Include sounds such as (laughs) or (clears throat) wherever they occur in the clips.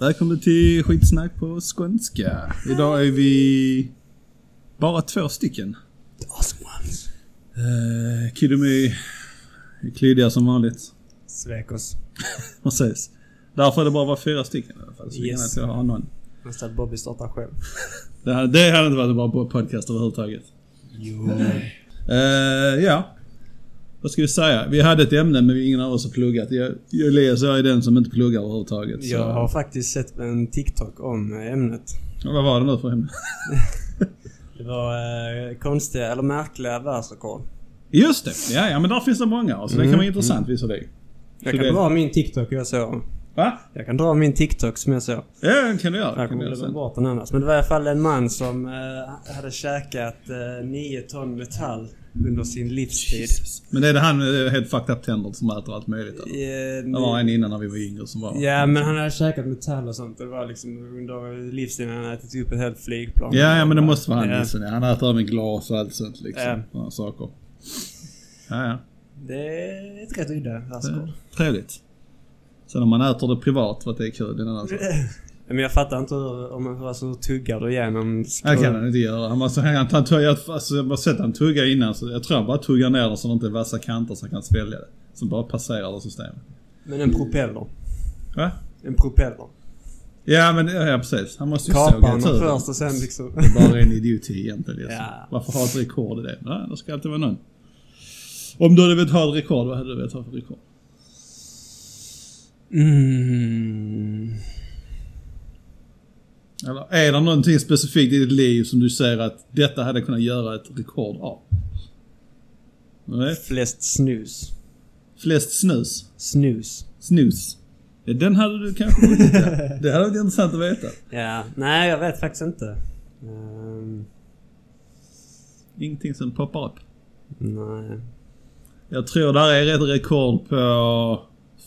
Välkommen till skitsnack på skånska. Idag är vi bara två stycken. Uh, Kiddomy är klyddiga som vanligt. Svek oss. (laughs) Precis. Därför är det bara vara fyra stycken i alla fall. Så Yes. att jag har någon. Nästa att Bobby startar själv. Det hade, det hade inte varit en bra podcast överhuvudtaget. Jo. Uh, ja. Vad ska vi säga? Vi hade ett ämne men ingen av oss har pluggat. Jag, jag Elias jag är den som inte pluggar överhuvudtaget. Så. Jag har faktiskt sett en TikTok om ämnet. Ja, Vad var det nu för ämne? (laughs) Det var eh, konstiga eller märkliga världsrekord. Just det! Ja, ja men där finns det många. Så det kan Mm, vara intressant visserligen. Jag Så kan det- dra min TikTok jag såg. Va? Jag kan dra min TikTok som jag såg. Ja, det kan du göra. Jag kommer glömma bort den annars. Men det var i alla fall en man som eh, hade käkat eh, 9 ton metall under sin livstid. Men är det han med helt fucked up tänder som äter allt möjligt eller? Eh, Det var en innan när vi var yngre som var... Ja, men han hade käkat metall och sånt. Det var liksom under livstiden han ätit upp ett helt flygplan. Ja, ja men det måste vara han Ja. nissen. Ja. Han äter även glas och allt sånt liksom. Ja. Sådana saker. Ja, ja. Det är ett rätt udda världsrekord. Trevligt. Sen om man äter det privat att det är kul, det är en annan sak. (laughs) Men jag fattar inte hur, om man alltså, tuggar du igenom Det kan han inte göra. Han måste, han, han, tuggar, alltså, jag har sett han tugga innan så jag tror han bara tuggar ner det så det inte är vassa kanter så han kan svälja det. Som bara passerar det systemet. Men en propeller. Va? En propeller. Ja men ja, precis. Han måste ju såga honom tur. först och sen liksom... Det är bara en idioti egentligen. Liksom. Ja. Varför ha ett rekord i det? Nej, det ska alltid vara någon. Om du hade velat ha ett rekord, vad hade du velat ha för rekord? Mm. Eller är det någonting specifikt i ditt liv som du säger att detta hade kunnat göra ett rekord av? Nej. Flest snus. Flest snus? Snus. Snus? Den hade du kanske ja. (laughs) Det hade varit intressant att veta. Ja. Nej, jag vet faktiskt inte. Ehm, Ingenting som poppar upp. nej. Jag tror där är ett rekord på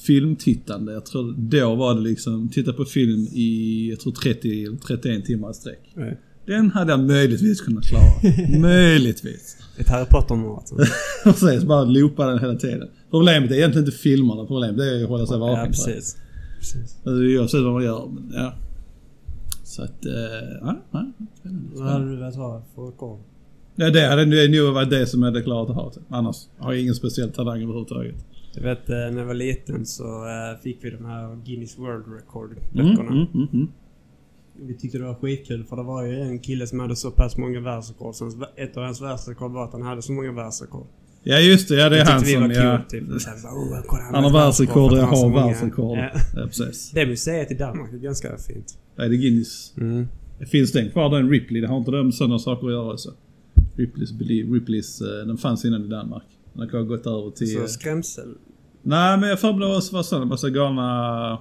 filmtittande. Jag tror då var det liksom, titta på film i, jag tror 30 eller 31 timmar i sträck. Nej. Den hade jag möjligtvis kunnat klara. (laughs) möjligtvis. Ett Harry Potter-maraton. Precis, (laughs) bara loopa den hela tiden. Problemet är egentligen inte filmerna, problemet är att hålla sig vaken. ja, precis. precis. Alltså, Oavsett vad man gör, men ja. Så att, eh, ja, ja. Vad hade du velat ha för rekord? Ja, det hade nog- nog varit det som jag hade klarat att ha. Typ. Annars har jag ingen speciell talang överhuvudtaget. Jag vet eh, när jag var liten så eh, fick vi de här Guinness World Mm, Record-böckerna. mm, mm, mm. Vi tyckte det var skitkul för det var ju en kille som hade så pass många världsrekord. Så ett av hans världsrekord var att han hade så många världsrekord. Ja just det, ja det är Det han som... var Ja, typ. Bara, oh, kolla, han har världsrekord och jag han har världsrekord. Ja. Ja, precis. Det museet i Danmark är ganska fint. Är det Guinness? Mm. Finns den kvar den Ripley? Det har inte de sådana saker att göra så. Ripleys, Ripleys, eh, den fanns innan i Danmark. Den har gått över till... Så skrämsel. Nej men jag för mig det var sådana massa galna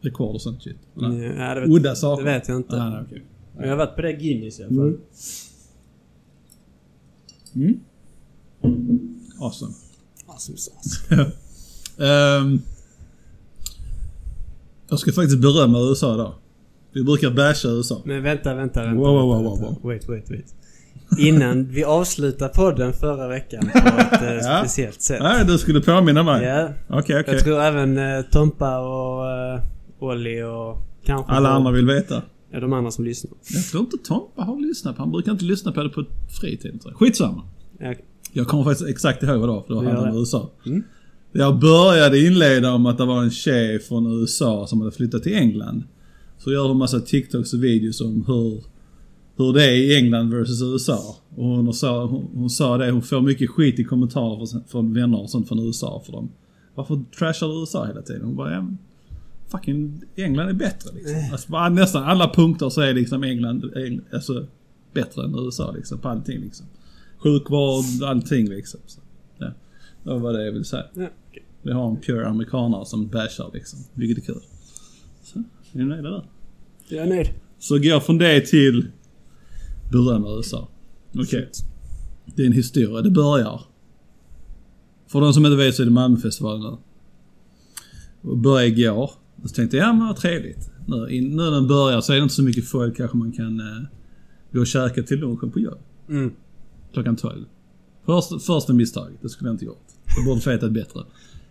rekord och sånt shit. Nej. Ja, det vet, Udda saker. det vet jag inte. Nej, nej, okej. Men jag har varit på det Guinness i alla fall. Mm. Mm. Awesome. Awesome sauce. (laughs) Ehm, jag ska faktiskt berömma USA idag. Vi brukar basha USA. Men vänta, vänta, vänta. Wow, wow, wow, wow, Wait, wait, wait. Innan vi avslutar podden förra veckan på ett eh, (laughs) Ja. speciellt sätt. Nej, du skulle påminna mig. Ja, Okej, okej. jag tror även eh, Tompa och eh, Olli och kanske Alla andra vill veta. Ja, de andra som lyssnar. Jag tror inte Tompa har lyssnat på Han brukar inte lyssna på det på fritiden tror jag. Skitsamma. Ja, Jag kommer faktiskt exakt ihåg vad det var, för det var han om. USA. Mm. Jag började inleda om att det var en tjej från USA som hade flyttat till England. Så gör de massa TikToks och videos om hur, hur det är i England versus USA. Och hon sa, hon, hon sa det, hon får mycket skit i kommentarer från, från vänner och sånt från USA för dem. Varför trashar du USA hela tiden? Hon bara, ja fucking England är bättre liksom. Alltså, bara, nästan alla punkter så är liksom England, Eng, alltså, bättre än USA liksom, på allting liksom. Sjukvård, allting liksom. Så, ja. Det var det jag ville säga. ja, okej. Vi har en pure amerikanare som bashar liksom, vilket är kul. Så, är ni nöjda där? Jag är nöjd. Så går från det till berömma USA. Okej. Shit. Det är en historia. Det börjar. För de som inte vet så är det Malmöfestivalen nu. Och började igår. Och så tänkte jag, ja men vad trevligt. Nu, in, nu när den börjar så är det inte så mycket folk. Kanske man kan eh, gå och käka till lunchen på jobb. Mm. Klockan 12. Först, första misstaget. Det skulle jag inte gjort. Jag borde vetat bättre.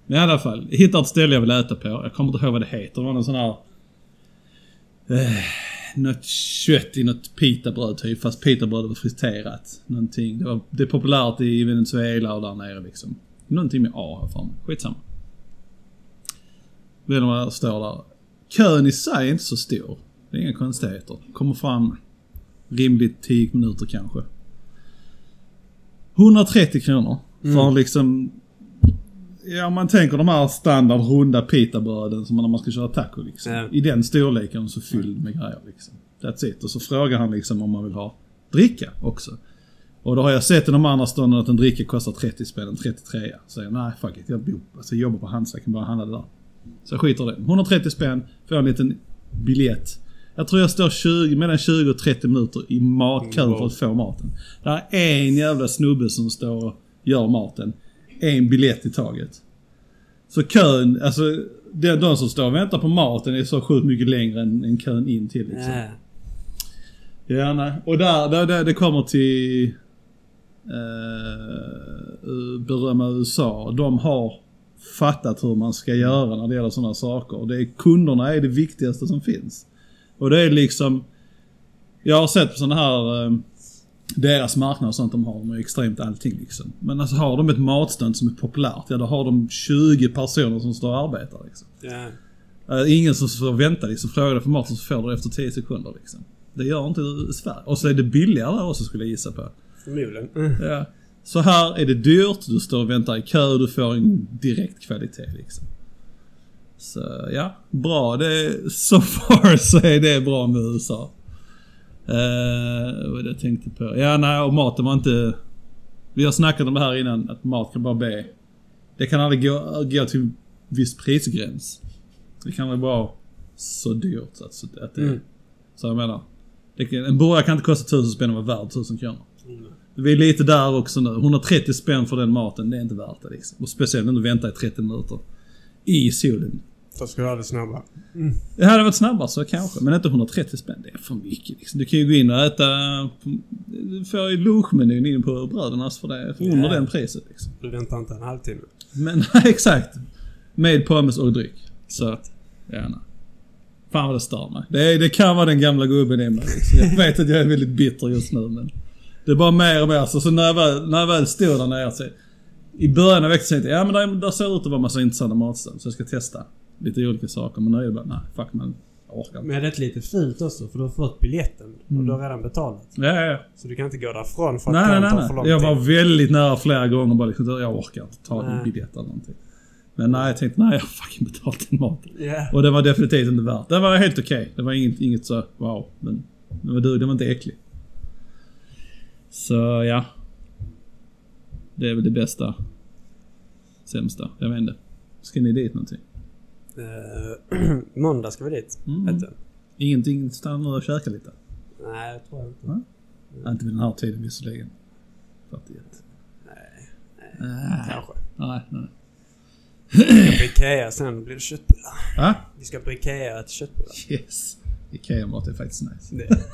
Men i alla fall, jag hittar ett ställe jag vill äta på. Jag kommer inte ihåg vad det heter. Det var någon sån här... Eh, något kött i något pitabröd typ, fast pitabrödet var friterat. Någonting. Det, var, det är populärt i Venezuela och där nere liksom. Någonting med A här för mig. Skitsamma. Vet du vad det står där? Kön i sig är inte så stor. Det är inga konstigheter. Kommer fram rimligt 10 minuter kanske. 130 kronor. För Mm. liksom... Ja, man tänker de här standard runda pitabröden som när man ska köra taco liksom. Ja. I den storleken så fylld med grejer liksom. That's it. Och så frågar han liksom om man vill ha dricka också. Och då har jag sett i de andra stånden att en dricka kostar 30 spänn, en 33 Så jag nej fuck it, jag, bor, alltså, jag jobbar på Hansa, jag kan bara handla det där. Så jag skiter i det. 130 spänn, får en liten biljett. Jag tror jag står 20, mellan 20 och 30 minuter i matkön för att få maten. Det är en jävla snubbe som står och gör maten. En biljett i taget. Så kön, alltså de, de som står och väntar på maten är så sjukt mycket längre än, än kön in till liksom. Ja. Ja, nej. Och där, där, där det kommer till eh, berömma USA. De har fattat hur man ska göra när det gäller sådana saker. Det är, kunderna är det viktigaste som finns. Och det är liksom, jag har sett på sådana här, eh, deras marknad och sånt de har, de har extremt allting liksom. Men alltså har de ett matstånd som är populärt, ja då har de 20 personer som står och arbetar liksom. Ja. Eh, ingen som får vänta liksom. Frågar du för maten så får du det efter 10 sekunder liksom. Det gör inte Sverige. Och så är det billigare där också skulle jag gissa på. Förmodligen. Ja. Så här är det dyrt, du står och väntar i kö, du får en direkt kvalitet liksom. Så ja, bra. Det är, so far (laughs) så är det bra med USA. Uh, vad jag tänkte på? Ja, nej, och maten var inte... Vi har snackat om det här innan, att mat kan bara bli... Det kan aldrig gå, gå till viss prisgräns. Det kan aldrig vara så dyrt alltså, att det... Mm. Så jag menar. Kan, en burgare kan inte kosta 1000 spänn och vara värd 1000 kronor. Mm. Vi är lite där också nu. 130 spänn för den maten, det är inte värt det liksom. Och speciellt när du väntar i 30 minuter. I solen. Då ska du ha det snabba. Det hade varit snabbare så kanske, men inte 130 spänn. Det är för mycket liksom. Du kan ju gå in och äta... Du får ju lunchmenyn in på bröden alltså för det. För under den priset liksom. Du väntar inte en halvtimme. Men (laughs) exakt. Med pommes och dryck. Så att, ja nej. Fan vad det stör mig. Det, det kan vara den gamla gubben i mig liksom. Jag vet att jag är väldigt bitter just nu men. Det är bara mer och mer så, så när, jag väl, när jag väl stod där nere så. I början av veckan tänkte jag, ja men där, där ser ut att vara massa intressanta matställen så jag ska testa. Lite olika saker men nu är det bara, nej fuck man. Orkar inte. Men det är lite fult också för du har fått biljetten och du har redan betalat. Ja, ja, ja. Så du kan inte gå därifrån för att Nej, nej, nej. för lång nej. Jag tid. var väldigt nära flera gånger bara liksom, jag orkar inte ta Nej. biljett eller någonting. Men nej, jag tänkte nej jag har fucking betalt den maten. Ja. Och det var definitivt inte värt. Det var helt okej. Det var inget, inget så wow. Men det var, du- det var inte äcklig. Så ja. Det är väl det bästa. Sämsta. Jag vet inte. Ska ni dit någonting? Eh, (clears throat) måndag ska vi dit. Mm. Ingenting? Stanna nu och käka lite? Nej, jag tror inte. Nej. Inte vid den här tiden visserligen. 41. Nej, Nej. kanske. Nej, nej. Vi ska på Ikea sen blir det köttbullar. Va? Vi ska på Ikea och äta köttbullar. Yes. Ikea-mat är faktiskt nice. Det. (laughs)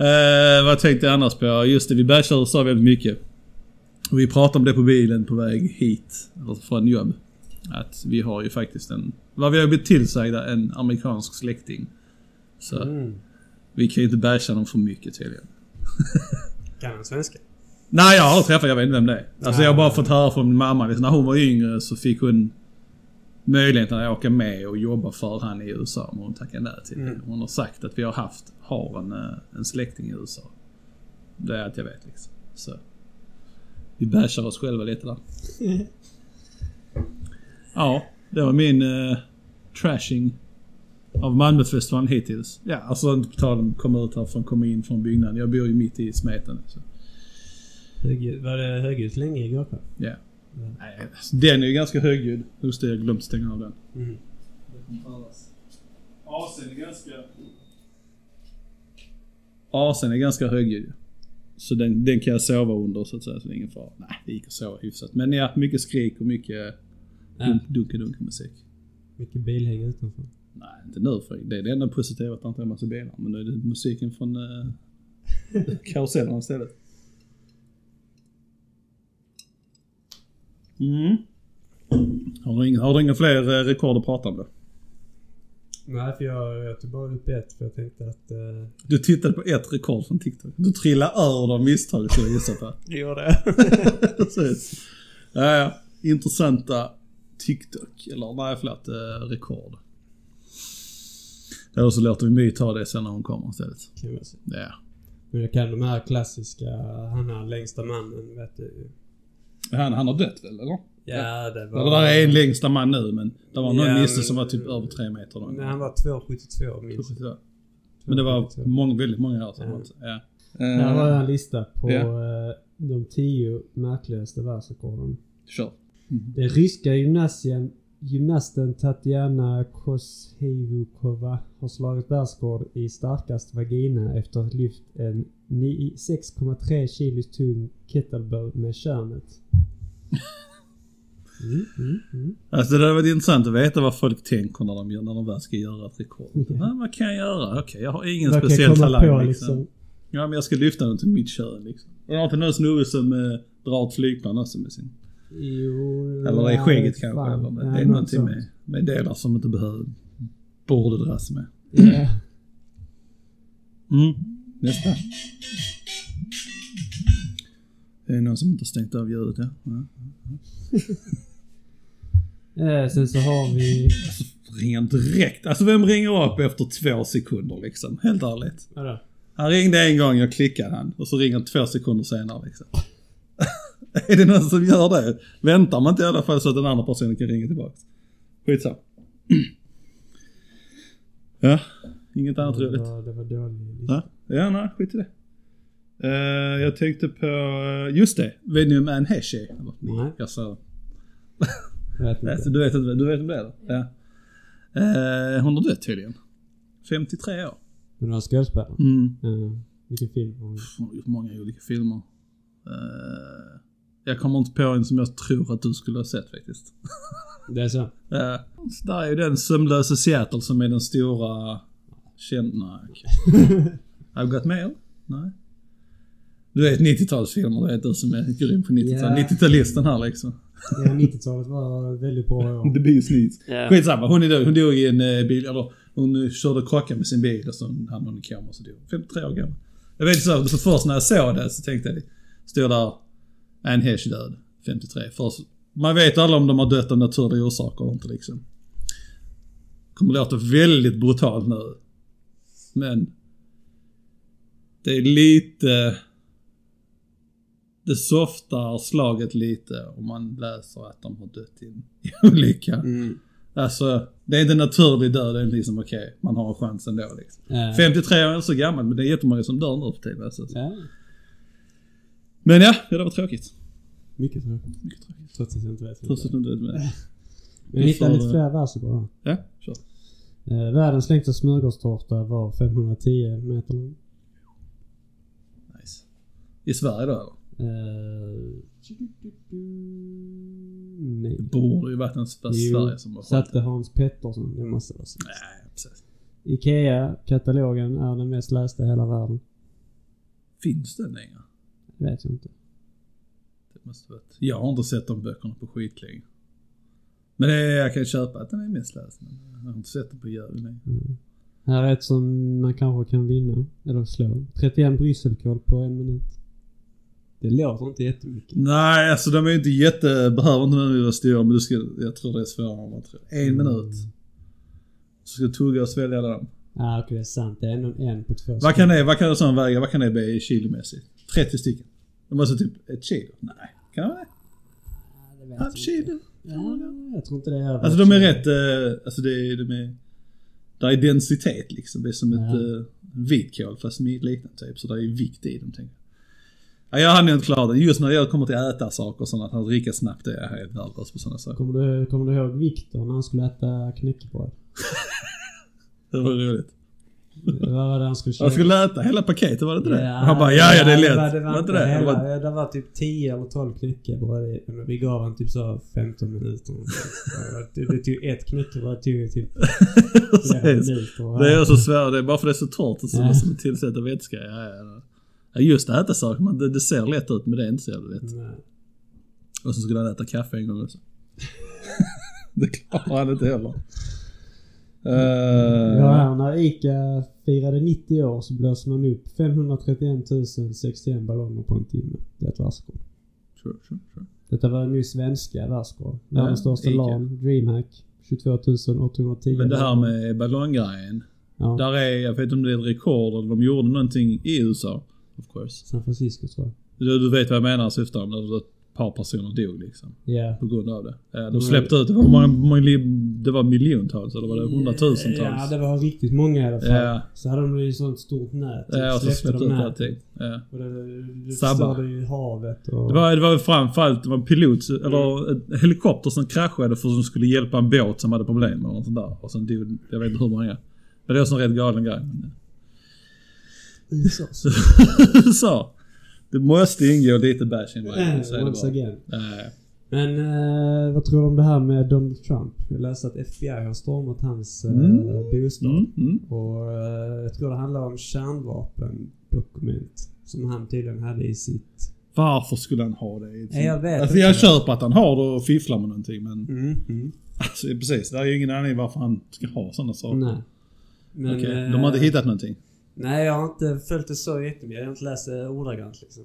Eh, vad tänkte jag annars på? Just det, vi bashar USA väldigt mycket. Vi pratade om det på bilen på väg hit, eller från jobb. Att vi har ju faktiskt en, vad vi har blivit tillsagda, en amerikansk släkting. Så Mm. vi kan ju inte basha dem för mycket tydligen. (laughs) Kan han svenska? Nej, jag har träffat, jag vet inte vem det är. Alltså jag har bara fått höra från min mamma, liksom, när hon var yngre så fick hon möjligheten att åka med och jobba för han i USA, men hon tackade nej till det. Mm. Hon har sagt att vi har haft, har en, eh, en släkting i USA. Det är allt jag vet liksom. Så. Vi bashar oss själva lite där. (laughs) Ja, det var min uh, trashing av Malmöfestivalen hittills. Ja, alltså inte på tal om att komma ut här från, komma in från byggnaden. Jag bor ju mitt i smeten. Så. Var det högljutt länge igår kväll? Ja. Mm. Nej, alltså, Den är ju ganska högljudd. Just det, jag glömde stänga av den. Mm. AC'n är ganska... AC'n är ganska högljudd. Så den, den kan jag sova under så att säga, så det är ingen fara. Nej, det gick att sova hyfsat. Men ja, mycket skrik och mycket Dunk, dunka musik. Mycket bilhäng utanför. Nej, inte nu för det är det enda positiva att det inte är en massa bilar. Men nu är det musiken från (laughs) uh, karusellerna istället. Mm. Har du inga, har du inga fler eh, rekord att prata om då? Nej, för jag, jag tog bara upp ett för jag tänkte att... Uh... Du tittade på ett rekord från TikTok. Du trillade över de misstag skulle jag gissa på. (laughs) Det gjorde (laughs) jag. Precis. Ja, ja. Intressanta TikTok, eller nej förlåt, eh, rekord. Eller så låter vi My ta det sen när hon kommer istället. Kan säga. Ja. Men jag kan de här klassiska, han är längsta mannen vet du. Han, han har dött väl, eller? Ja, det var... Eller där är en längsta man nu, men det var någon Ja, nisse som var typ över tre meter lång. Nej, han var 2,72 minst. Men det var 2,72. många, väldigt många år sedan. Ja. Ja. Här har jag Eh, en lista på Ja. eh, de tio märkligaste världsrekorden. Kör. Den ryska gymnasien, gymnasten Tatjana Koshevukova har slagit världsrekord i starkast vagina efter att ha lyft en ni- 6,3 kilos tung kettlebell med könet. (laughs) Mm, mm, mm. Alltså det hade varit intressant att veta vad folk tänker när de, gör- när de väl ska göra ett rekord. Ja. Ja, vad kan jag göra? Okej, jag har ingen Vad jag speciell talang på, liksom. Ja, men jag ska lyfta den till mitt kön liksom. Det har inte någon snubbe som eh, drar ett flygplan också med sin... Jo, Eller nej, skägget kanske. fan. Eller det, Nej, det är något någonting med, med delar som inte behöver... Borde dras med. Ja. Mm. Nästa. Det är någon som inte har stängt av ljudet, ja. ja. (laughs) Eh, sen så har vi... Ringer direkt. Alltså vem ringer upp efter två sekunder liksom? Helt ärligt. Vadå? Han ringde en gång, jag klickade han. Och så ringer han två sekunder senare liksom. (laughs) är det någon som gör det? Väntar man inte i alla fall så att den andra personen kan ringa tillbaka? Skitsamma. (clears throat) ja, inget annat roligt. var, det var dålig Ja, ja nej, skit i det. Eh, jag tänkte på, eh, just det, vet ni vem Anne Heche är? Nej. Jag sa, (laughs) du vet inte, du vet vem det är? eller? Ja. Eh, hon har dött tydligen. 53 år. Du har skådespelare? Mm. Uh, vilken film hon? Hon har gjort många olika filmer. Eh, jag kommer inte på en som jag tror att du skulle ha sett faktiskt. Det är så? Uh, så där är ju den sömnlösa Seattle som är den stora känd... Nej, jag gått med eller? Nej. Du vet 90-talsfilmer, du vet du som är grym på 90-talet. Ja. 90-talisten här liksom. Ja, 90-talet var väldigt bra år. The Bees Needs. Ja. Skitsamma, hon, är död. hon dog i en eh, bil, eller hon körde och krockade med sin bil och så hamnade hon i koma och så dog hon. 53 år gammal. Jag vet så, så först när jag såg det så tänkte jag, stod där Anne Heche död, 53. Först, man vet alla om de har dött av naturliga orsaker och inte liksom. Kommer låta väldigt brutalt nu. Men det är lite... Det softar slaget lite om man läser att de har dött i en (laughs) olycka. Mm. Alltså, det är inte naturlig död, det är liksom okej, man har en chans ändå liksom. Ja. 53 år är inte så gammal, men det är jättemånga som dör nu för tiden. Alltså. Ja, Men ja, det var tråkigt. mycket tråkigt. Mycket tråkigt. Trots att jag inte vet. Trots att du inte vet. Men Vi lite fler världsrekord Ja, kör. Eh, världens längsta smörgåstårta var 510 meter lång. Nice. I Sverige då eller? Eh, nej. Det borde ju varit en Sverige som var Satte Hans Pettersson. Det måste vara så. Nej, precis. Ikea-katalogen är den mest lästa i hela världen. Finns den längre? Det vet jag inte. Det måste varit. Jag har inte sett de böckerna på skitlänge. Men det jag kan köpa att den är mest läst, men jag har inte sett den på jävligt länge. Mm. Här är ett som man kanske kan vinna. Eller slå. 31 brysselkål på en minut. Det låter inte jättemycket. Nej, alltså de är inte jätte, behöver inte nödvändigtvis vara stora, men du ska, jag tror det är svårare än man tror. En minut. Så ska du tugga och svälja dem. Ah, okej, det är sant. Det är ändå en på två Vad kan det, vad kan det sån väga, vad kan det bli kilomässigt? 30 stycken? Det måste typ ett kilo? Nej, kan det vara det? Ah, Halv jag kilo? Ja, jag tror inte det är Alltså ett de är rätt, eh, alltså det är, de är, där är densitet liksom. Det är som ett Ja. eh, vitkål fast med liknande typ. Så det är vikt i dem tänker jag. Ja, jag hade inte klarat det. Just när jag kommer till att äta saker och sånt, att dricka snabbt, det är jag helt värdelös på sådana saker. Kommer du, kommer du ihåg Viktor när han skulle äta knäckebröd? (laughs) Det var roligt. Vad var det han skulle köpa? Jag skulle äta hela paketet, var det inte det? han bara, ja ja det är lätt. Det var, det var var, inte det? Det hela, var, det var typ 10 eller 12 knäckebröd i. Vi gav han typ så 15 minuter. Det, det tog ett knäckebröd tog typ (laughs) flera Precis. minuter. Det är så svårt, det är bara för det är så torrt och så Ja. måste man tillsätta vätska. Ja, ja, ja. ja just äta saker, det, det ser lätt ut men det är inte så jävla lätt. Nej. Och så skulle han äta kaffe en gång också. (laughs) Det klarar han inte heller. Uh, Ja, när ICA firade 90 år så blåste man upp 531 061 ballonger på en timme. Det är ett världsrekord. sure, sure, sure. Detta var nu svenska världsrekord. Världens största. LAN, DreamHack, 22 810 Men det här med ballonggrejen. Ja, Där är, jag vet inte om det är ett rekord eller de gjorde någonting i USA. Of course. San Francisco tror jag. Du, du vet vad jag menar syftar par personer dog liksom. Ja. På grund av det. Mm. de släppte ut, det var, många, det var miljontals eller var det hundratusentals? Ja, det var riktigt många i alla fall. Ja. Så hade de ju sånt stort nät. Ja, och så släppte de nätet. allting. Ja. Och det, det förstörde ju havet och... Det var, det var framförallt det var en pilot, eller en helikopter som kraschade för att de skulle hjälpa en båt som hade problem eller något sånt där. Och sen dog, jag vet inte hur många. Men det var en rätt galen grej. Men, USAs. (laughs) Det måste ingå lite bashing Eh, så är det Once bara. again. Nej. Men eh, vad tror du om det här med Donald Trump? Jag läste att FBI har stormat hans eh, Mm. bostad. Mm, mm. Och eh, jag tror det handlar om kärnvapendokument. Som han tydligen hade i sitt... Varför skulle han ha det? i Ja, jag vet alltså, jag köper att han har det och fifflar med någonting men... Mm, mm. Alltså precis, det är ju ingen anledning varför han ska ha sådana saker. Nej. Men, Okej, eh, de har inte hittat någonting. Nej, jag har inte följt det så jättemycket. Jag har inte läst det ordagrant liksom.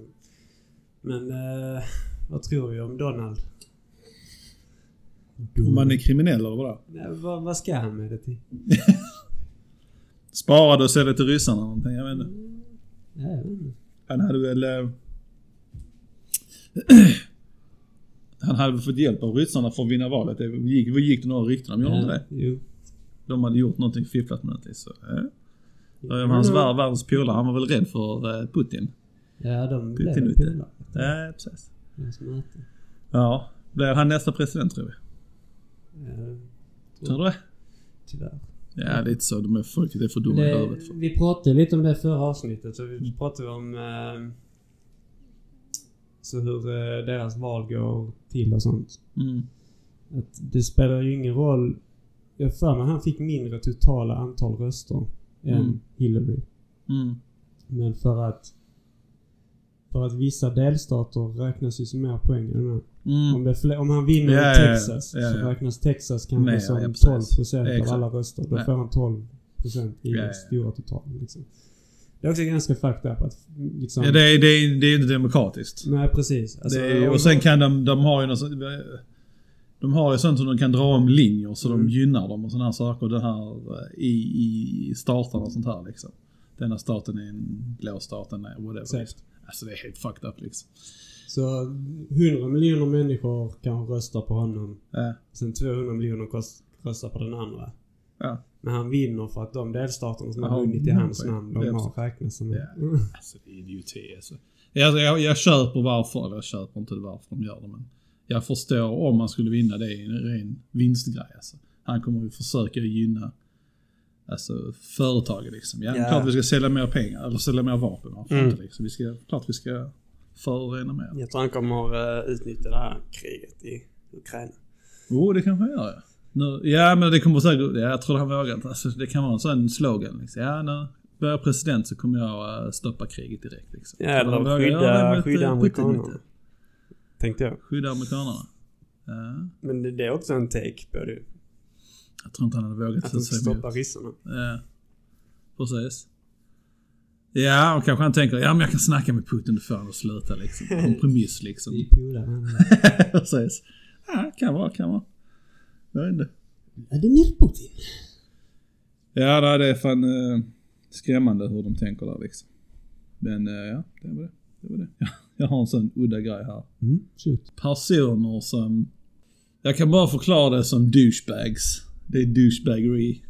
Men eh, vad tror vi om Donald? Om man är kriminell eller vadå? Nej, vad, vad ska han med det till? (laughs) Spara det och sälja till ryssarna eller någonting, jag vet inte. Ja. Han hade väl... Eh, (clears throat) han hade väl fått hjälp av ryssarna för att vinna valet. Det gick, gick det några rykten om, gjorde inte det? Jo. De hade gjort någonting, fifflat med någonting. Så, eh. Ja, hans vär, världens polare, han var väl rädd för eh, Putin. Ja, de blev polare. Ja, precis. Ja. Blir han nästa president tror vi? Ja, Tror du det? tyvärr. Ja, lite så. De är, folket är för dumma i Det, huvudet. vi pratade lite om det förra avsnittet. Så vi pratade om eh, så hur eh, deras val går till och sånt. Mm. Att det spelar ju ingen roll. Jag för mig han fick mindre totala antal röster än Mm. Hillary. Mm. Men för att för att vissa delstater räknas ju som mer poäng än. Om, Mm. är fler, om han vinner Ja, i ja, ja. Texas Ja, så räknas Texas kanske Mer, som ja, precis. 12% av alla röster. Då får han 12% i Ja, den stora totalen. Liksom. Det är också ganska fucked up att liksom... Ja, det, är, det, är, det är inte demokratiskt. Nej, precis. Alltså, är, om- och sen kan de, de har ju något De har ju sånt som de kan dra om linjer så Mm. de gynnar dem och sådana här saker. Det här eh, i, i staterna och sånt här liksom. Denna staten är en blå stat, den är whatever. Exakt. Alltså det är helt fucked up liksom. Så 100 miljoner människor kanske röstar på honom. Ja. Sen 200 miljoner röstar på den andra. Ja. Men han vinner för att de delstaterna som har vunnit i mm, hans namn, de har räknats som... Ja. (laughs) Alltså det är idioti alltså. Jag, jag, jag köper varför, eller jag köper inte varför de gör det men. Jag förstår om man skulle vinna det i en ren vinstgrej alltså. Han kommer ju försöka gynna Alltså företaget liksom. Ja, Ja. klart vi ska sälja mer pengar, eller sälja mer vapen. Mm. inte liksom. Vi ska, klart vi ska förorena mer. Jag tror han kommer uh, utnyttja det här kriget i Ukraina. Jo, oh, det kanske han gör ja. Nu, ja, men det kommer säkert, ja, jag tror han vågar inte. Alltså, det kan vara en sån slogan liksom. Ja, när jag är president så kommer jag eh, stoppa kriget direkt liksom. Ja, eller skydda, skydda eh, amerikanerna. Tänkte jag. Skydda amerikanerna. Ja, Men det, det är också en take på det. jag tror inte han hade vågat Att de ska sig emot. stoppa ryssarna. Ja, precis. Ja, och kanske han tänker, ja men jag kan snacka med Putin och få honom att sluta liksom. Kompromiss liksom. (laughs) (laughs) Precis. Ja, kan vara, kan vara. Jag vet inte. Vladimir Putin. Ja, nej, det är fan eh, skrämmande hur de tänker där liksom. Men eh, ja, det var det. det, var det. Ja, jag har en sån udda grej här. Mm, shoot. Personer som... Jag kan bara förklara det som douchebags. Det är douchebaggery.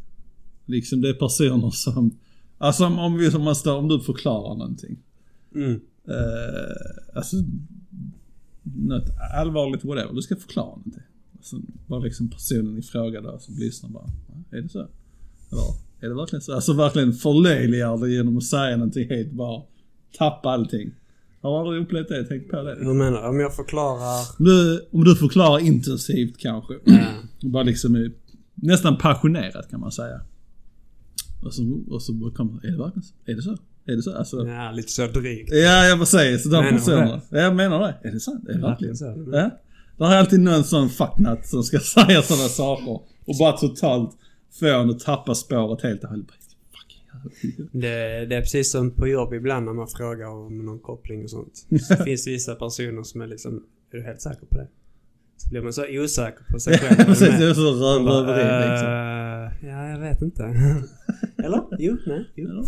Liksom det är personer som... Alltså om, vi, om, man står, om du förklarar någonting. Mm. Eh, alltså, något allvarligt whatever. Du ska förklara någonting. Alltså, bara liksom personen i fråga där som lyssnar bara, "Ja, är det så? Eller, är det verkligen så? Alltså verkligen förlöjligar det genom att säga någonting helt bara, tappa allting. Har du aldrig upplevt det? Tänk på det. Hur menar du? Om jag förklarar... Om du, om du förklarar intensivt kanske. Bara liksom nästan passionerat kan man säga. Och så, och så bara kommer, är det verkligen så? Är det så? Är det så? Alltså, ja, lite så drygt. Ja, jag precis. De Menar du personerna. Ja, jag menar det. Är det sant? Är det verkligen så. Ja. Det är alltid någon sån fucknut som ska (laughs) säga sådana saker. Och bara totalt få en att tappa spåret helt och hållet. Det, det är precis som på jobb ibland när man frågar om någon koppling och sånt. Så (laughs) finns det vissa personer som är liksom, är du helt säker på det? Så blir man så osäker på sig (laughs) själv. Precis, Man är så bara, röveri liksom. "Eh, Ja, jag vet inte. (laughs) Eller? Jo, nej, jo.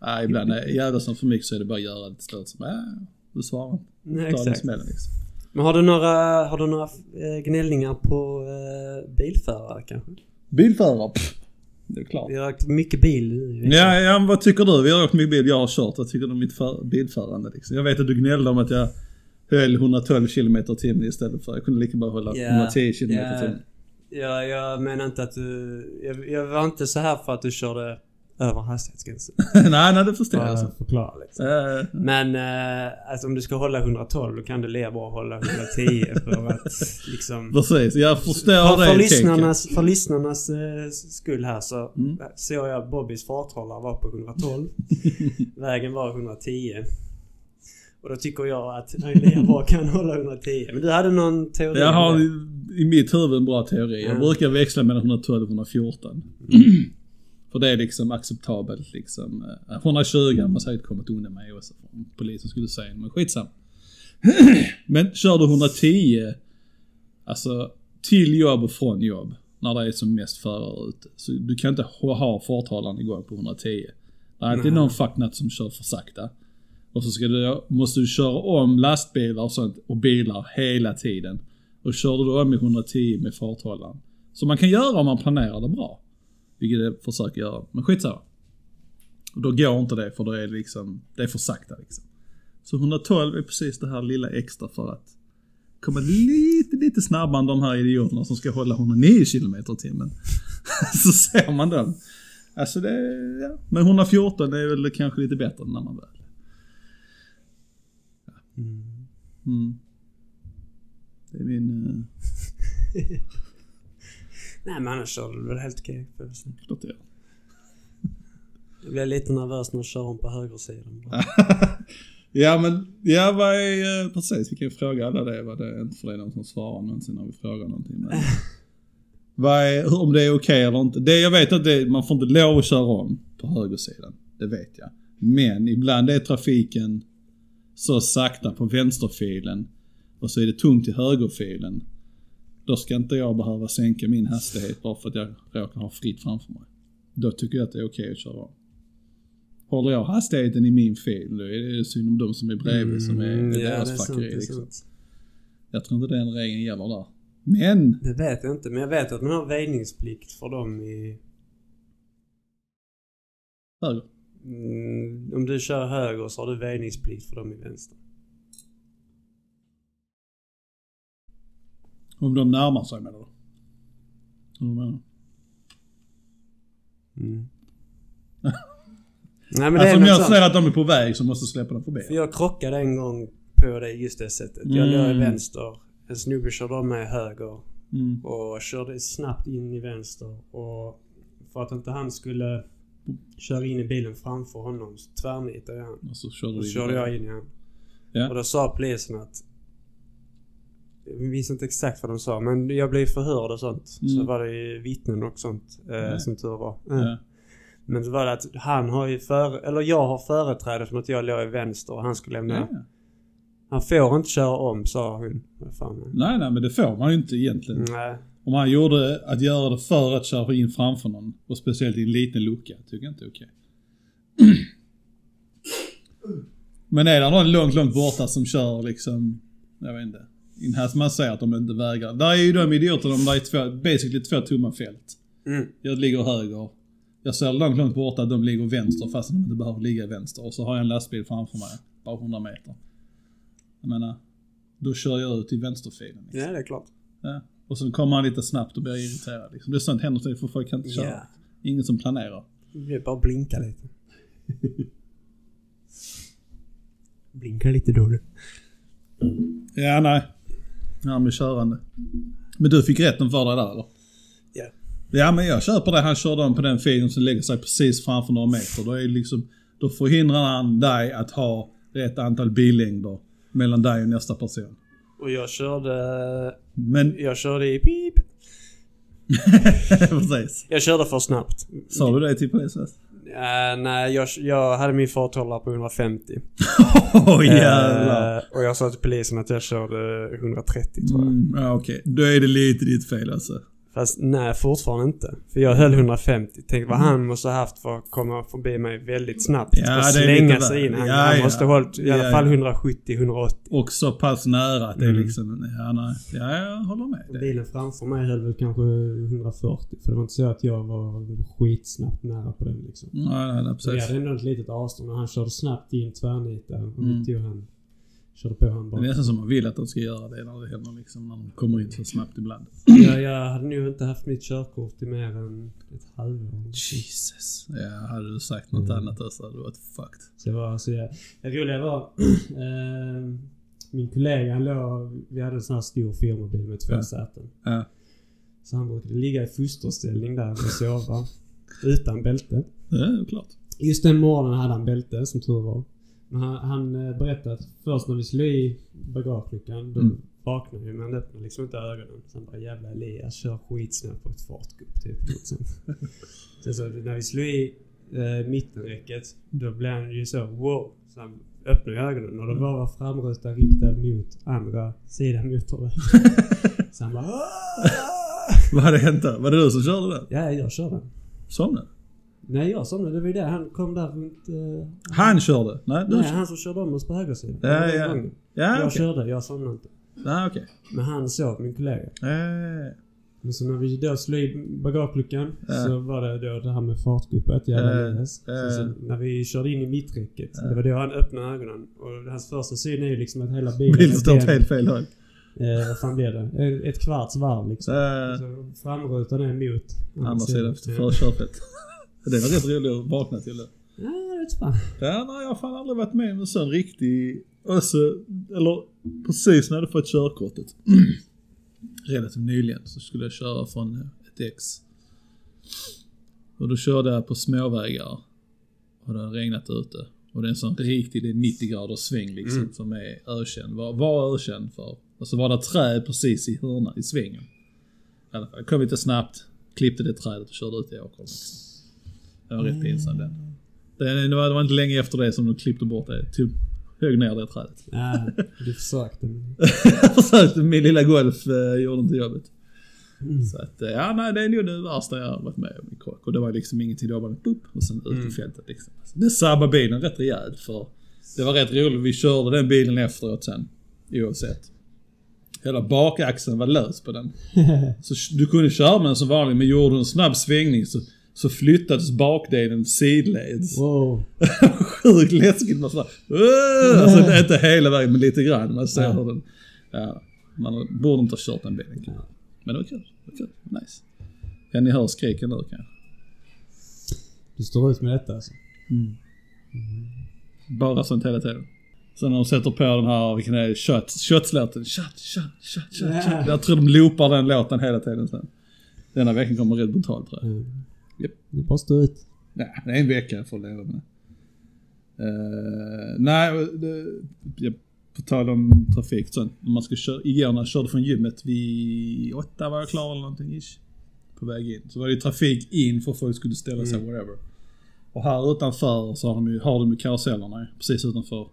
Nej, ibland är jävlar som för mycket så är det bara att göra det slut. Som, äh, du svarar inte. nej exakt. smällen liksom. Men har du några, har du några eh, gnällningar på eh, bilförare kanske? Bilförare, pff, det är klart. Vi har åkt mycket bil nu. Ja, ja, vad tycker du? Vi har åkt mycket bil, jag har kört. Vad tycker du om mitt för, bilförande liksom? Jag vet att du gnällde om att jag höll 112 km timmen istället för, jag kunde lika bra hålla Ja, 110 km ja. timmen. Ja, jag menar inte att du... Jag, jag var inte så här för att du körde över hastighetsgränsen. (laughs) nej, nej det förstår jag. Alltså. förklara liksom. Men eh, alltså om du ska hålla 112 då kan du lika bra hålla 110 för att liksom... precis, jag förstår För, det för, lyssnarnas, för lyssnarnas eh, skull här så Mm. såg jag Bobbys farthållare var på 112. (laughs) Vägen var 110. Och då tycker jag att han lika bra kan hålla 110. Men du hade någon teori Jag har i, i mitt huvud en bra teori. Jag Ja. brukar växla mellan 112 och 114. För det är liksom acceptabelt liksom. Eh, 120 har man säkert kommit undan med också. Om polisen skulle säga men skitsam. (clears throat) men kör du 110, alltså till jobb och från jobb. När det är som mest förare ute. Så du kan inte ha farthållaren igång på 110. Det är alltid någon fucknut som kör för sakta. Och så ska du, måste du köra om lastbilar och sånt och bilar hela tiden. Och kör du då om i 110 med farthållaren. Så man kan göra om man planerar det bra. Vilket jag försöker göra. Men skitsamma. Och då går inte det för då är det liksom, det är för sakta liksom. Så 112 är precis det här lilla extra för att komma lite, lite snabbare än de här idioterna som ska hålla 109 km i timmen. (laughs) så ser man dem. Alltså det, ja. Men 114 är väl kanske lite bättre när man väl. Mm. Mm. Det är min... (laughs) Nej men annars kör du väl helt okej. jag klart är. Jag blev lite nervös när jag kör om på högersidan. (laughs) ja men, ja vad är, eh, precis vi kan ju fråga alla det. Vad det är inte för det är någon som svarar någonsin när vi frågar någonting. Men, (laughs) vad är, om det är okej eller inte. Det jag vet att det, man får inte lov att köra om på högersidan. Det vet jag. Men ibland är trafiken så sakta på vänsterfilen och så är det tungt i högerfilen. Då ska inte jag behöva sänka min hastighet bara för att jag råkar ha fritt framför mig. Då tycker jag att det är okej att köra om. Håller jag hastigheten i min fil, då är det synd om de som är bredvid som är, Mm, ja, deras fuckeri. är Liksom. Jag tror inte den regeln gäller där. Men, Det vet jag inte, men jag vet att man har väjningsplikt för dem i... höger. Mm, om du kör höger så har du väjningsplikt för dem i vänster. Om de närmar sig menar du? Vad menar? Mm. (laughs) Nej men Alltså om jag ser att de är på väg så måste jag släppa dem förbi. För jag krockade en gång på det just det sättet. Jag låg i Mm. vänster. En snubbe körde om mig höger. Mm. Och körde snabbt in i vänster. Och för att inte han skulle köra in i bilen framför honom så tvärnitade jag han. Och så körde Och så körde jag in i han. Ja. Och då sa polisen att... Jag minns inte exakt vad de sa men jag blev förhörd och sånt. Så Mm. var det ju vittnen och sånt. Eh. Som tur var. Ja. Men så var det att han har ju före... Eller jag har företräde som att jag låg i vänster och han skulle lämna... Ja. Han får inte köra om sa hon. Nej, nej, men det får man ju inte egentligen. Nej. Om han gjorde att göra det för att köra in framför någon och speciellt i en liten lucka, tycker jag inte är okej. (clears throat) Men är det någon långt, långt borta som kör liksom, jag vet inte. In här man ser att de inte vägrar. Där är ju de idioterna, de där är två, basically två tomma fält. Mm. Jag ligger höger. Jag ser långt, långt borta att de ligger vänster fast de inte behöver ligga vänster. Och så har jag en lastbil framför mig, bara 100 meter. Jag menar, då kör jag ut i vänsterfilen. Liksom. Ja, det är klart. Ja. Och så kommer han lite snabbt och blir irriterad. Liksom. Det är sånt händer för folk kan inte köra. Ja. Ingen som planerar. Det är bara blinka lite. (laughs) blinka lite då du. Ja, nej. Han blir körande. Men du fick rätten för dig där eller? Ja. Ja, men jag köper det. Han körde om på den filen som lägger sig precis framför några meter. Då, är liksom, då förhindrar han dig att ha rätt antal billängder mellan dig och nästa person. Och jag körde... Men, Jag körde i pip. (laughs) precis. Jag körde för snabbt. Sa du det till polisen? Eh, nej, jag, jag hade min farthållare på 150. (laughs) Åh jävlar. Eh, och jag sa till polisen att jag körde 130 tror jag. Mm, ja, okej. Då är det lite ditt fel alltså. Fast nej, fortfarande inte. För jag höll 150. Tänk vad han måste ha haft för att komma förbi mig väldigt snabbt. Ja, och slänga sig in. Han, Ja, han ja. måste ha hållit i alla Ja, fall ja. 170-180. Och så pass nära att det Mm. liksom, ja, nej. ja jag håller med. dig. Bilen framför mig höll väl kanske 140. För det var inte så att jag var skitsnabbt nära på den liksom. Nej, nej, nej, Så vi precis. hade ändå ett litet avstånd och han körde snabbt in tvärnit där. Och Mm. mm. tog han... Körde på han Det bara. är nästan som man vill att de ska göra det när det händer liksom, när de kommer in så snabbt ibland. Jag, jag hade nog inte haft mitt körkort i mer än ett halvår. Jesus. Ja, hade du sagt något Mm. annat så hade du varit fucked. Så jag var, så jag, det roliga var... (clears throat) eh, min kollega han låg... Vi hade en sån här stor firmabil med två Ja. säten. Ja. Så han brukade ligga i fosterställning där och sova. (laughs) utan bälte. Ja, det klart. Just den morgonen hade han bälte, som tur var. Men han, han eh, berättade att först när vi slog i bagageluckan, då Mm. vaknade vi men han öppnade liksom inte ögonen. Sen bara jävla Elias kör skitsnabbt på ett fartgupp typ. (laughs) Sen, så när vi slog i eh, mittenräcket, då blev han ju så wow. Så han öppnade ögonen och då var vår framruta riktad mot andra sidan motorvägen. (laughs) så han bara! Vad hade hänt där? Var det du som körde den? Ja, jag körde. Somnade? Nej, jag somnade. Det var ju det. Han kom där runt... Eh, Han körde? Nej, du Nej, han som körde om oss på högersidan. Ja, ja. Ja, Jag okej. körde, jag somnade inte. Ja, okej. Men han sov, min kollega. Eh, Men så när vi då slog i bagageluckan Ja. så var det då det här med jävla Ja, Elias. ja. Så, så när vi körde in i mitträcket, Ja. det var då han öppnade ögonen. Och hans första syn är ju liksom att hela bilen... bilen står åt helt fel håll. Eh, vad fan blev det? Eh, Ett kvarts varv liksom. Så framrutan är mot andra sidan efter Ja. Det var rätt roligt att vakna till det. Ja, jag vet fan. Ja, nej, jag har fan aldrig varit med om en sån riktig... Alltså, eller precis när jag hade fått körkortet. (clears throat) Relativt nyligen så skulle jag köra från ett ex. Och då körde jag på småvägar. Och det hade regnat ute. Och det är en sån riktig, det är 90 graders sväng liksom Mm. som är ökänd. Var, var ökänd för. Och så var det träd precis i hörnan, i svängen. I alla fall, kom lite snabbt, klippte det trädet och körde ut i åkern. Liksom. Det var rätt pinsamt den. Det, det, var, det var inte länge efter det som de klippte bort det. Typ högg ner det trädet. Ja, du försökte. men- (laughs) Jag försökte, min lilla golf eh, gjorde inte jobbet. Mm. Så att, eh, ja nej det är nog det värsta jag har varit med om i krock. Och det var liksom ingenting, det var bara boop och sen ut i Mm. fältet liksom. Så det sabbade bilen rätt rejält för det var rätt roligt, vi körde den bilen efteråt sen. Oavsett. Hela bakaxeln var lös på den. (laughs) Så du kunde köra med den som vanligt men gjorde du en snabb svängning så, så flyttades bakdelen sidleds. Wow. (laughs) Sjukt läskigt. Man sådär, "Åh!" alltså inte hela vägen men lite grann. Man ser Ja. hur den, ja, man borde inte ha kört den bilen. Ja. Men det var kul. Det var kul. Nice. Kan ni höra skriken nu kanske? Du står ut med detta alltså? Bara sånt hela tiden. Sen när de sätter på den här, vilken är det? Shot, shot, shot, shot, Ja. shot. Jag tror de loopar den låten hela tiden sen. Denna veckan kommer rätt brutalt tror jag. Mm. Japp. Det är bara att stå ut. Nej, det är en vecka för att leva med. Uh, nej, det, jag, på tal om trafik. Om man ska köra, igår när jag körde från gymmet vid åtta var jag klar eller någonting ish. På väg in. Så var det ju trafik in för folk skulle ställa sig Mm. whatever. Och här utanför så har de ju, har de ju karusellerna precis utanför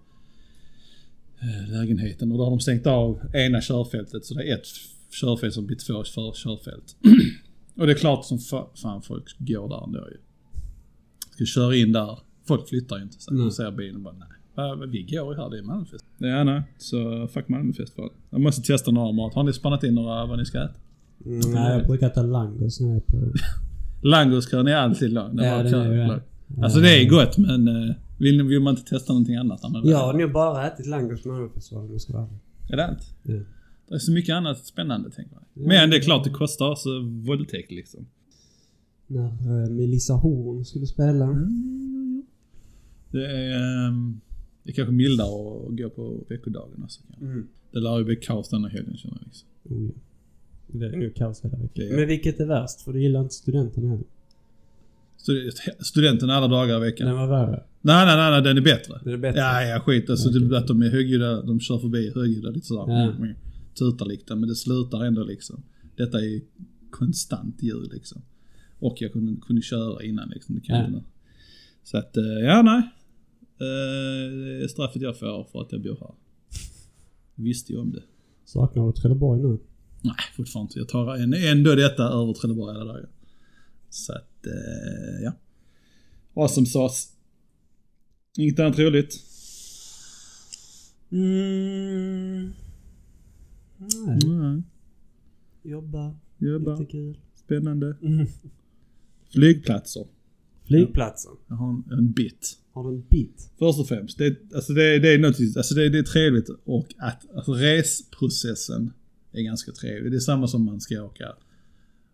eh, lägenheten. Och då har de stängt av ena körfältet så det är ett körfält som blir två för körfält. (clears throat) och det är klart som fa- fan folk går där ändå ju. Ska köra in där. Folk flyttar ju inte. Sen Nej. mm. ser bilen och bara nej. Vi går ju här, det är Malmöfest. Ja, nej. Så fuck Malmöfestivalen. Jag måste testa några mat. Har ni spannat in några vad ni ska äta? Mm, nej, jag brukar äta langos när jag är på... (laughs) Langoskrön är alltid lång. Ja, den är ju det. Alltså det är gott men eh, vill, vill man inte testa någonting annat? man- Jag har nog bara ätit langos på Malmöfestivalen om jag ska vara ärlig. Är det allt? Ja. Det är så mycket annat spännande tänker jag. Ja. Men det är klart det kostar så våldtäkt liksom. När eh, Melissa Horn skulle spela. Mm. Det är, ehm, det är kanske mildare att gå på veckodagen alltså. Mm. Det lär ju bli kaos denna helgen känner jag liksom. Ja. Det är nog kaos hela veckan. Men vilket är värst? För du gillar inte studenten heller. Stud- Studenten alla dagar i veckan. Den var värre. Nej, nej, nej, nej, den är bättre. Den är bättre. Ja, ja, skit. Alltså Okej. det, att de är högljudda, de kör förbi högljudda lite sådär. Ja. Mm. Tutar lite men det slutar ändå liksom. Detta är konstant ljud liksom. Och jag kunde, kunde köra innan liksom, det kan jag inte. Så att, eh, ja nej. Eh, Det är straffet jag får för att jag bor här. Visste ju om det. Saknar du Trelleborg nu? Nej, fortfarande inte. Jag tar ändå detta över Trelleborg alla dagar. Så att, eh, ja. Vad som sades. Inget annat roligt. Mm. Nej. Mm. Jobba. Jobba. Jättekul. Spännande. Mm. Flygplatser. Flygplatsen. Jag har en, en bit. Har du en bit? Först och främst, det, alltså det, det är något, alltså det, det är trevligt och att, alltså resprocessen är ganska trevlig. Det är samma som man ska åka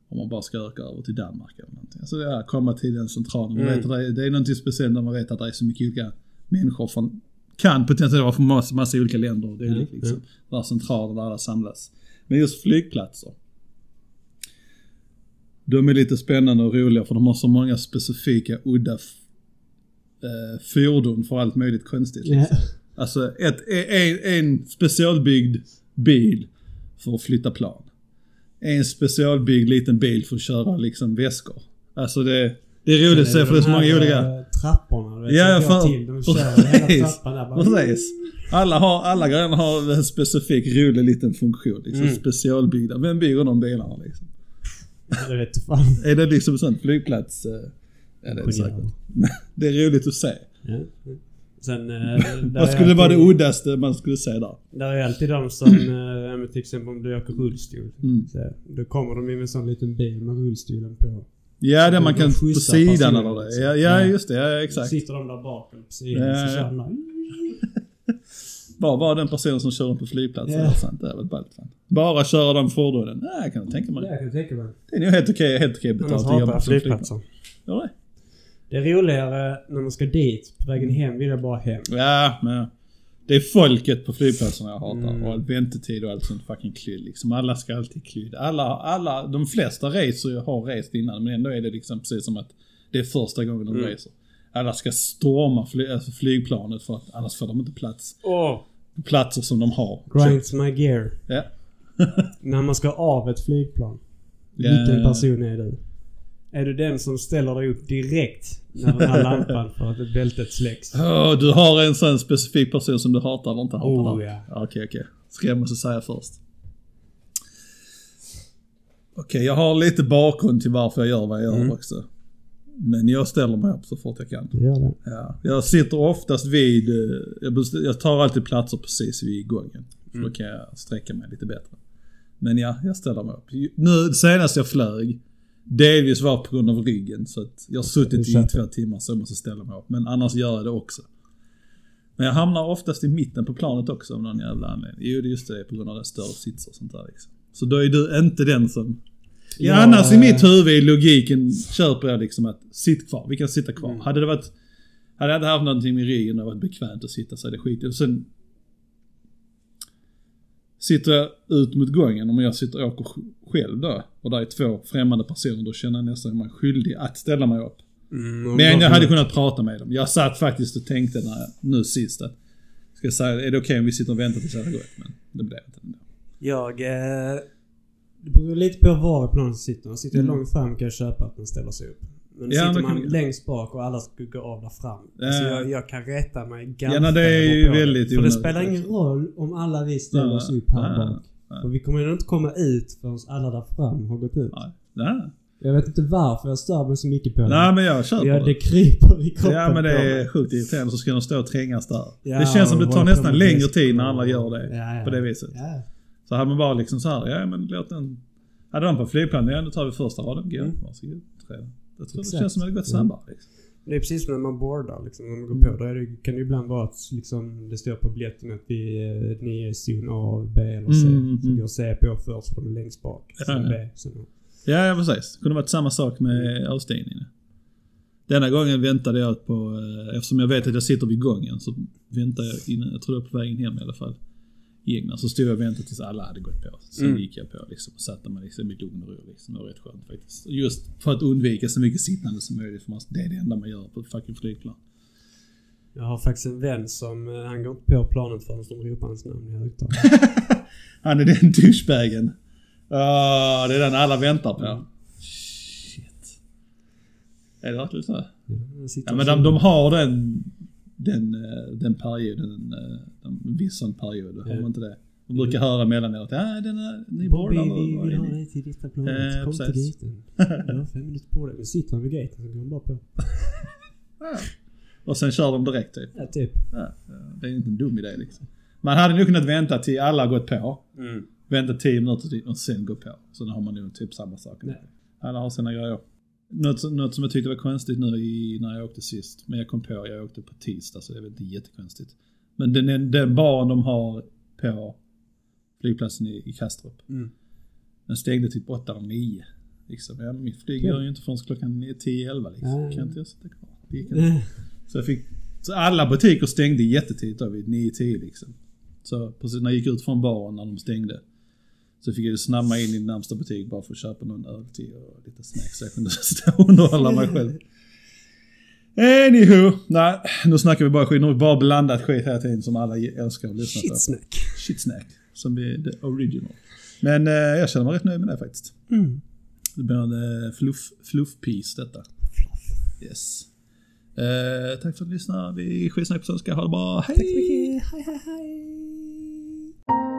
om man bara ska åka över till Danmark eller någonting. Alltså det är att komma till den centralen. Mm. vet det, är, det är någonting speciellt när man vet att det är så mycket olika människor från, kan potentiellt vara från massa, massa olika länder och det är Mm, liksom. Där centraler där alla samlas. Men just flygplatser. De är lite spännande och roliga för de har så många specifika udda eh, fordon för allt möjligt konstigt. Ja. Alltså ett, en, en specialbyggd bil för att flytta plan. En specialbyggd liten bil för att köra liksom väskor. Alltså det, det är roligt att se för det är så många olika. eh, Trapporna vet, Ja, som går fan. till. De kör hela trappan där bara. Precis. Alla, har, alla grejerna har en specifik rolig liten funktion. Liksom, Mm. Specialbyggda. Vem bygger de bilarna liksom? Det vet fan. Är det liksom en sån flygplats? eh, Ja, det är det säkert. (laughs) Det är roligt att se. Ja. Sen... eh, (laughs) Vad skulle vara det alltid- uddaste man skulle se där? Där är alltid de som, eh, men till exempel om du åker rullstol. Mm. Så, då kommer de in med en sån liten bil med rullstolen på. Ja, det De man kan på sidan eller det. Ja, ja just det. Ja, exakt. Sitter de där bak eller på sidan Ja, så kör där. (laughs) Bara vara den personen som kör runt på flygplatsen. Ja. Sant. Det är väl ballt fan. Bara köra de fordonen. Nej, jag kan tänka mig. Det kan tänka mig. Det är nog helt okej, helt okej betalt att jobba jag som flygplats. flygplatser. Ja, det. Det är roligare när man ska dit. På vägen hem vill jag bara hem. Ja, men det är folket på flygplatserna jag hatar. Mm. Och all väntetid och allt sånt fucking klydd liksom. Alla ska alltid klydd. Alla, alla, de flesta reser ju har rest innan men ändå är det liksom precis som att det är första gången de Mm. reser. Alla ska storma fly, alltså flygplanet för att annars får de inte plats. Åh! Platser som de har. Grinds my gear. Ja. När man ska av ett flygplan. Ja. Vilken person är du? Är du den som ställer dig upp direkt när den här lampan för att bältet släcks? Åh, du har en sån specifik person som du hatar eller inte hatar? Oh, ja. Okej, okej. Ska jag måste säga först. Okej, jag har lite bakgrund till varför jag gör vad jag gör Mm. också. Men jag ställer mig upp så fort jag kan. Du gör det. Ja. Jag sitter oftast vid, eh, jag, tar alltid platser precis vid gången. För Mm. då kan jag sträcka mig lite bättre. Men ja, jag ställer mig upp. Nu senast jag flög, delvis var på grund av ryggen. Så att jag har suttit i två timmar så jag måste ställa mig upp. Men annars gör jag det också. Men jag hamnar oftast i mitten på planet också av någon jävla anledning. Jo, det är just det, på grund av större sitsar och sånt där liksom. Så då är du inte den som... Ja, Ja, annars i mitt huvud i logiken köper jag liksom att sitt kvar, vi kan sitta kvar. Mm. Hade det varit... Hade jag inte haft någonting med ryggen och varit bekvämt att sitta så är det skit. Och sen... Sitter jag ut mot gången, om jag sitter och åker själv då, och där är två främmande personer, då känner jag nästan mig skyldig att ställa mig upp. Mm, Men jag hade kunnat prata med dem. Jag satt faktiskt och tänkte när jag, nu sist att, ska jag säga, är det okej om vi sitter och väntar tills det har gått? Men det blev inte ändå. Jag... Eh, det beror lite på var i planen sitter. Sitter jag Mm. långt fram kan jag köpa att man ställer sig upp. Men Ja, sitter man längst bak och alla ska gå av där fram. Alltså Ja. jag, jag kan rätta mig ganska Ja, det är ju väldigt För det spelar ingen roll om alla vi ställer oss upp här bak. För vi kommer ju inte komma ut förrän alla där fram har gått ut. Nej. Nej. Jag vet inte varför jag stör mig så mycket på det. Nej men jag köper ja, det. det kryper i kroppen Ja men det på är sjukt irriterande så ska de stå och trängas där. Ja, det känns som det tar på nästan längre tid när alla gör det. Ja, ja. På det viset. Så hade man bara liksom så här, ja men låt den... Hade de på flygplanet, ja nu tar vi första raden, gå. Mm. Varsågod. Tre. Jag tror det känns som att det gått Mm. snabbare. Liksom. Det är precis som när man boardar liksom. När man går Mm. på. Då är det, kan det ibland vara att liksom, det står på biljetten att vi, eh, ni är zon A, B eller C. Mm, mm, Så mm. går C på först för de är längst bak. Sen Ja, ja. B. Sen A. Ja, ja precis. Det kunde varit samma sak med avstigningen. Denna gången väntade jag på, eh, eftersom jag vet att jag sitter vid gången så väntade jag innan, jag tror var på vägen hem i alla fall. England. Så stod jag och väntade tills alla hade gått på. Sen Mm. gick jag på liksom och satte mig liksom i lugn och ro liksom. Det var rätt skönt faktiskt. Just för att undvika så mycket sittande som möjligt för man, det är det enda man gör på ett fucking flygplan. Jag har faktiskt en vän som, eh, han går inte på planet förrän de ropar hans namn i högtalaren. (laughs) Han är den douchebagen. Ah, det är den alla väntar på. Shit. Är det verkligen så? Sitter Ja men de, de har den, den, eh, den perioden, eh, en viss sån period, har man inte det? Man brukar höra mellanåt, ja den är, ni Bobby, vi nu. vill ha vad är ni?" dig till detta Eh, planet. Kom till precis. gaten. Du har fem minuter på dig. Men sitter han vid gaten så går han bara på. (laughs) Ja. Och sen kör de direkt typ. Ja, typ. Ja, det är inte en dum idé liksom. Man hade nog kunnat vänta till alla har gått på. Vänta 10 minuter till och sen gå på. Så då har man nog typ samma sak. Alla har sina grejer. Något, något som jag tyckte var konstigt nu i, när jag åkte sist, men jag kom på, jag åkte på tisdag så det är väl inte jättekonstigt. Men den, den baren de har på flygplatsen i, i Kastrup, Mm. den stängde typ 8 eller 9. Liksom. Ja, mitt flyg gör ju inte förrän klockan 10-11 liksom. Ja. Kan inte jag sitta kvar? Det gick inte. Så jag fick, så alla butiker stängde jättetidigt då vid 9-10 liksom. Så precis när jag gick ut från baren när de stängde. Så fick jag snabba in i närmsta butik bara för att köpa någon öl till och lite snacks så jag kunde (laughs) stå och underhålla mig själv. Anywho, nej nu snackar vi bara skit. Nu har vi bara blandat skit hela tiden som alla älskar att lyssna på. Shitsnack. Shitsnack. Som är the original. Men eh, jag känner mig rätt nöjd med det faktiskt. Mm. Det blir en eh, fluff, fluff piece detta. Yes. Eh, tack för att du lyssnade. Vi skitsnack på svenska. Ha det bra. Hej! Tack så mycket. Hej, hej, hej.